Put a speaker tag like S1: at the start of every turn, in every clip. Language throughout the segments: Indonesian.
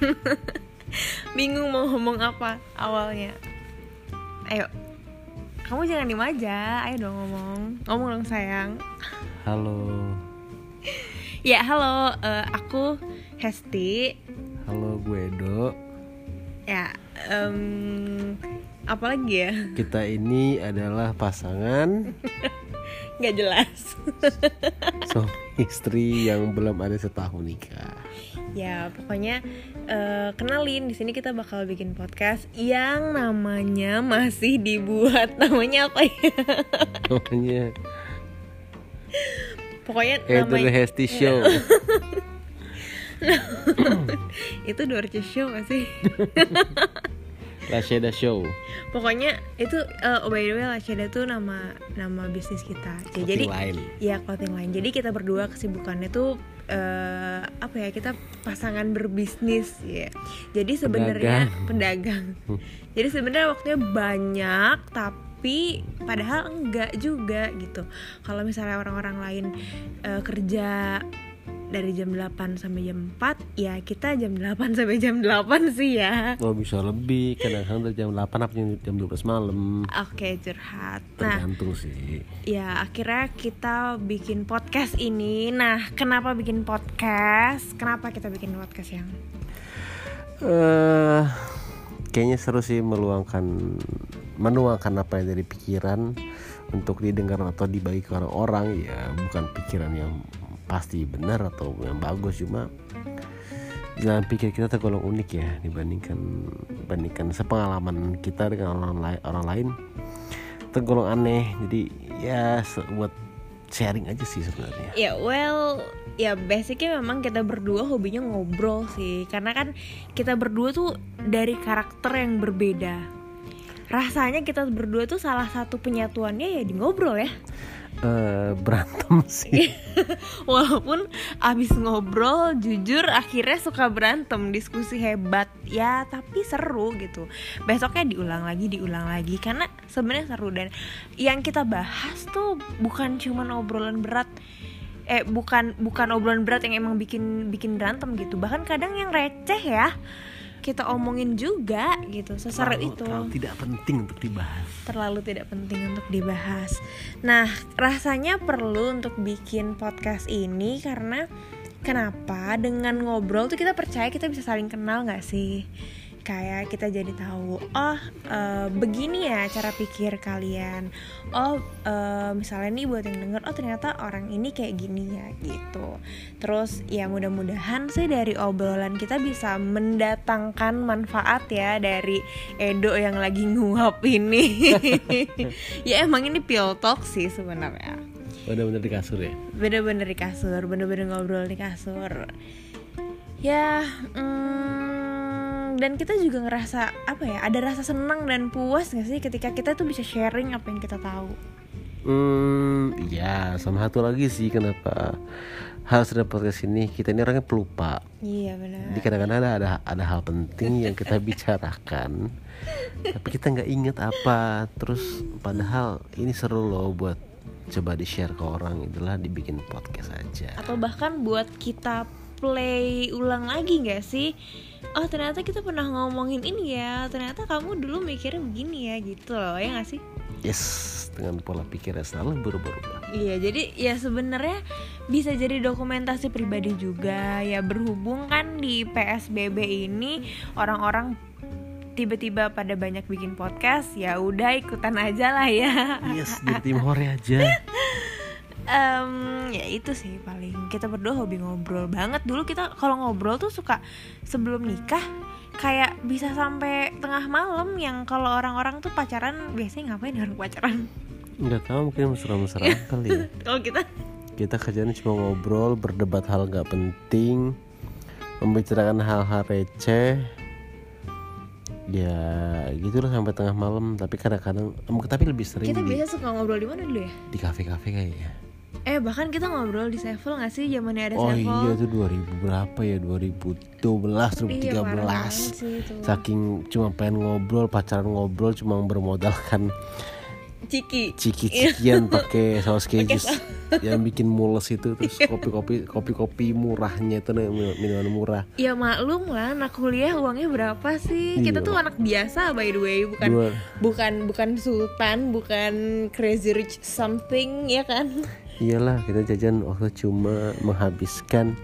S1: bingung mau ngomong apa awalnya. Ayo. Kamu jangan diem aja. Ayo dong ngomong. Ngomong dong sayang.
S2: Halo,
S1: ya halo. Eh, aku Hesti.
S2: Halo gue Edo.
S1: ya em, apa lagi ya?
S2: Kita ini adalah pasangan.
S1: Nggak jelas.
S2: Suami istri yang belum ada setahun nikah.
S1: Ya pokoknya eh, kenalin di sini kita bakal bikin podcast yang namanya masih dibuat namanya apa ya
S2: Namanya
S1: pokoknya
S2: Edo
S1: namanya
S2: Hesti Show.
S1: itu Dorce Show gak sih
S2: Lasheda Show.
S1: pokoknya itu oh by the way Lasheda tuh nama nama bisnis kita Ya, jadi
S2: lain.
S1: ya clothing line jadi kita berdua kesibukannya tuh eh, apa ya kita pasangan berbisnis ya. Jadi sebenarnya pedagang. jadi sebenarnya waktunya banyak tapi padahal enggak juga gitu. Kalau misalnya orang-orang lain eh, kerja dari jam 8 sampai jam 4 ya kita jam 8 sampai jam 8 sih ya
S2: Oh bisa lebih, kadang-kadang dari jam 8 apa jam 12 malam.
S1: Oke curhat Nah
S2: Tergantung sih.
S1: ya akhirnya kita bikin podcast ini Nah kenapa bikin podcast? Kenapa kita bikin podcast yang
S2: eh kayaknya seru sih meluangkan menuangkan apa yang dari pikiran untuk didengar atau dibagi ke orang-orang ya bukan pikiran yang pasti benar atau yang bagus cuma jalan pikir kita tergolong unik ya dibandingkan dibandingkan sepengalaman kita dengan orang lain orang lain tergolong aneh. Jadi ya buat sharing aja sih sebenarnya.
S1: Ya well ya basicnya memang kita berdua hobinya ngobrol sih. Karena kan kita berdua tuh dari karakter yang berbeda. Rasanya kita berdua tuh salah satu penyatuannya ya di ngobrol ya
S2: Eh, berantem sih.
S1: Walaupun abis ngobrol jujur akhirnya suka berantem diskusi hebat. Ya tapi seru gitu. Besoknya diulang lagi diulang lagi. Karena sebenarnya seru. Dan yang kita bahas tuh bukan cuman obrolan berat. Eh bukan bukan obrolan berat yang emang bikin bikin berantem gitu. Bahkan kadang yang receh ya kita omongin juga gitu seseru
S2: Terlalu-
S1: itu
S2: terlalu tidak penting untuk dibahas
S1: terlalu tidak penting untuk dibahas. Nah, rasanya perlu untuk bikin podcast ini karena kenapa? Dengan ngobrol tuh kita percaya kita bisa saling kenal nggak sih? Kayak kita jadi tahu, oh eh, begini ya cara pikir kalian. Oh eh, misalnya nih buat yang denger, oh ternyata orang ini kayak gini ya gitu. Terus ya mudah-mudahan sih dari obrolan kita bisa mendatangkan manfaat ya dari Edo yang lagi nguap ini. ya emang ini pill talk sih sebenarnya.
S2: bener-bener di kasur ya
S1: Bener-bener di kasur, bener-bener ngobrol di kasur. Ya, mm, dan kita juga ngerasa apa ya? Ada rasa senang dan puas gak sih ketika kita tuh bisa sharing apa yang kita tahu.
S2: Hmm, ya sama satu lagi sih kenapa harus ada podcast ini kita ini orangnya pelupa.
S1: Iya benar.
S2: Jadi kadang-kadang ada, ada ada hal penting yang kita bicarakan, tapi kita nggak inget apa. Terus padahal ini seru loh buat coba di share ke orang itulah dibikin podcast aja.
S1: Atau bahkan buat kita play ulang lagi gak sih? Oh ternyata kita pernah ngomongin ini ya. Ternyata kamu dulu mikirnya begini ya gitu loh ya gak sih?
S2: Yes, dengan pola pikir yang selalu berubah-ubah.
S1: Iya, jadi ya sebenarnya bisa jadi dokumentasi pribadi juga. Ya berhubung kan di PSBB ini orang-orang tiba-tiba pada banyak bikin podcast, ya udah ikutan aja lah ya.
S2: Yes, di tim hore aja.
S1: Em, ya itu sih paling kita berdua hobi ngobrol banget. Dulu kita kalau ngobrol tuh suka sebelum nikah kayak bisa sampai tengah malam yang kalau orang-orang tuh pacaran biasanya ngapain orang pacaran?
S2: Nggak tahu mungkin mesra-mesra kali ya.
S1: Kalau kita
S2: kita kerjanya cuma ngobrol berdebat hal nggak penting membicarakan hal-hal receh ya gitu lah sampai tengah malam tapi kadang-kadang tapi lebih sering
S1: kita biasa suka ngobrol di mana dulu ya?
S2: di kafe-kafe kayaknya
S1: Eh bahkan kita ngobrol di Sevel gak sih zamannya ada
S2: oh
S1: Sevel?
S2: iya tuh 2000 berapa ya 2012
S1: Iya, parah banget
S2: 2013
S1: sih itu.
S2: saking cuma pengen ngobrol pacaran ngobrol cuma bermodalkan
S1: ciki
S2: ciki-cikian pakai saus keju yang bikin mules itu terus
S1: Iya.
S2: kopi-kopi kopi-kopi murahnya itu nih, minuman murah
S1: Ya maklum lah, anak kuliah uangnya berapa sih? Kita
S2: Iya.
S1: tuh anak biasa by the way, bukan
S2: Dua.
S1: bukan bukan sultan, bukan crazy rich something ya kan?
S2: iyalah kita jajan waktu cuma menghabiskan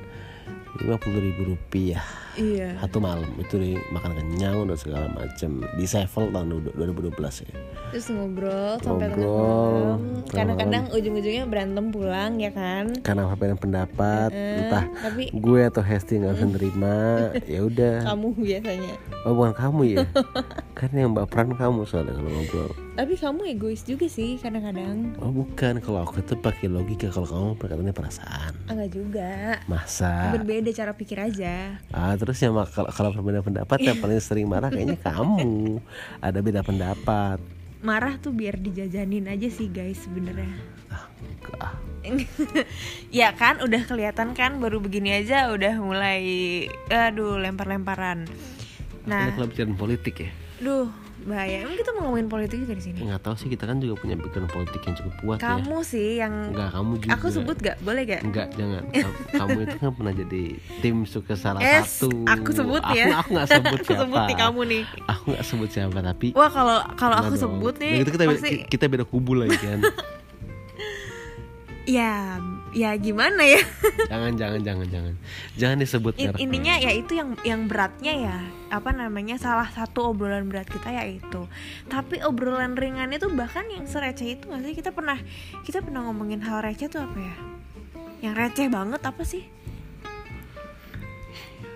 S2: lima puluh ribu rupiah.
S1: Iya.
S2: satu malam itu nih makan kenyang dan segala macam di Sevel tahun 2012 ya.
S1: Terus ngobrol sampai tengah
S2: Ngobrol,
S1: Kadang-kadang ujung-ujungnya berantem pulang ya kan?
S2: karena perbedaan pendapat
S1: Eh,
S2: entah
S1: tapi
S2: gue atau Hesti nggak bisa nerima ya udah.
S1: Kamu biasanya.
S2: oh bukan kamu ya? Kan yang baperan kamu soalnya kalau ngobrol
S1: Tapi kamu egois juga sih kadang-kadang.
S2: oh bukan kalau aku tuh pakai logika kalau kamu perkataannya perasaan
S1: Enggak juga.
S2: masa
S1: Berbeda cara pikir aja.
S2: ah terus mak- kalau kalau perbedaan pendapat yang paling sering marah kayaknya kamu ada beda pendapat
S1: Marah tuh biar dijajanin aja sih guys sebenarnya.
S2: ah, enggak ah.
S1: ya kan udah kelihatan kan baru begini aja udah mulai aduh lempar-lemparan. Nah,
S2: kalau bicara politik ya
S1: duh bahaya. Emang kita mau ngomongin politik juga di sini.
S2: nggak tahu sih kita kan juga punya pikiran politik yang cukup kuat ya
S1: Kamu sih yang
S2: Enggak kamu juga
S1: aku sebut gak? Boleh gak?
S2: Enggak, jangan. Kamu- itu kan pernah jadi tim sukses salah
S1: Es,
S2: satu.
S1: aku sebut
S2: Aku,
S1: ya.
S2: aku nggak sebut
S1: Aku
S2: siapa.
S1: sebut nih kamu nih.
S2: Aku nggak sebut siapa tapi.
S1: Wah kalau kalau aku
S2: dong.
S1: sebut nih
S2: Udah gitu kita,
S1: pasti
S2: kita beda kubu lagi kan.
S1: ya ya gimana ya?
S2: jangan, jangan, jangan, jangan. Jangan disebut
S1: In-
S2: merek.
S1: intinya ya itu yang yang beratnya ya apa namanya salah satu obrolan berat kita ya itu tapi obrolan ringan itu bahkan yang sereceh itu nggak sih kita pernah kita pernah ngomongin hal receh tuh apa ya yang receh banget apa sih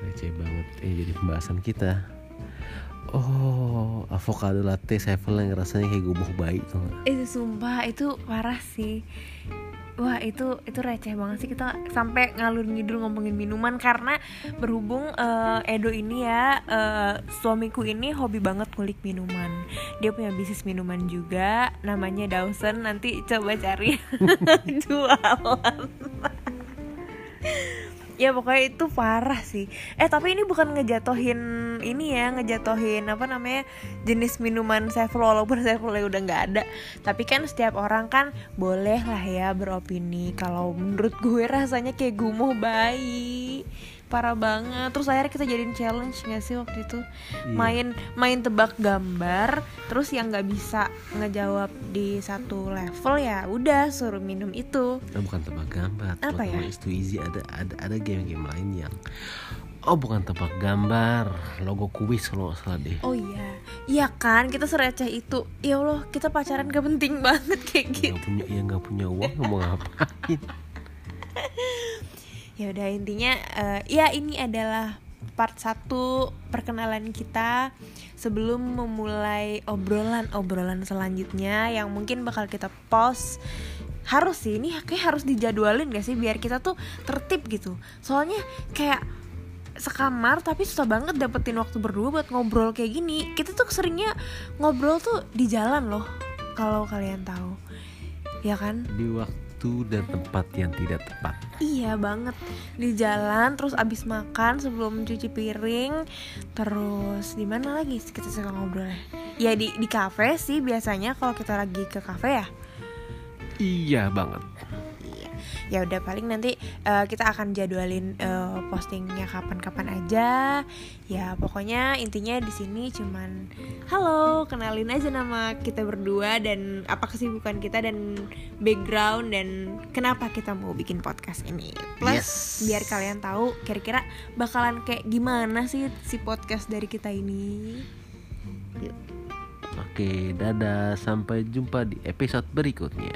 S2: Receh banget. Eh jadi pembahasan kita. Oh, avocado latte sevel yang rasanya kayak gubuk bayi tuh.
S1: itu sumpah itu parah sih. Wah itu itu receh banget sih kita sampai ngalur ngidul ngomongin minuman karena berhubung eh, Edo ini ya eh, suamiku ini hobi banget ngulik minuman. Dia punya bisnis minuman juga namanya Dawson. Nanti coba cari. Jualan ya pokoknya itu parah sih. Eh tapi ini bukan ngejatohin ini ya ngejatohin apa namanya jenis minuman sevel walaupun sevelnya udah nggak ada. Tapi kan setiap orang kan boleh lah ya beropini. Kalau menurut gue rasanya kayak gumoh bayi. Parah banget. Terus akhirnya kita jadiin challenge nggak sih waktu itu? Main main tebak gambar terus yang nggak bisa ngejawab di satu level ya udah suruh minum itu.
S2: Oh, bukan tebak gambar.
S1: Apa ya?
S2: It's too easy. Ada ada ada game-game lain yang Oh bukan tebak gambar, logo kuis kalau salah deh.
S1: Oh iya, iya kan kita sereceh itu. Ya Allah, kita pacaran gak penting banget kayak gitu.
S2: Nggak punya, ya nggak punya uang mau ngapain?
S1: Ya udah intinya, eh, ya ini adalah part 1 perkenalan kita sebelum memulai obrolan-obrolan selanjutnya yang mungkin bakal kita post harus sih ini kayak harus dijadwalin gak sih biar kita tuh tertib gitu soalnya kayak sekamar tapi susah banget dapetin waktu berdua buat ngobrol kayak gini. Kita tuh seringnya ngobrol tuh di jalan loh kalau kalian tahu. Ya kan?
S2: Di waktu dan tempat yang tidak tepat.
S1: Iya banget. Di jalan terus abis makan sebelum cuci piring terus di mana lagi kita suka ngobrolnya? Ya di di kafe sih biasanya kalau kita lagi ke kafe ya.
S2: Iya banget.
S1: Ya udah paling nanti eh, kita akan jadwalin eh, postingnya kapan-kapan aja ya pokoknya intinya di sini cuman halo kenalin aja nama kita berdua dan apa kesibukan kita dan background dan kenapa kita mau bikin podcast ini plus
S2: Yes.
S1: biar kalian tahu kira-kira bakalan kayak gimana sih si podcast dari kita ini Yuk.
S2: Oke, dadah. Sampai jumpa di episode berikutnya.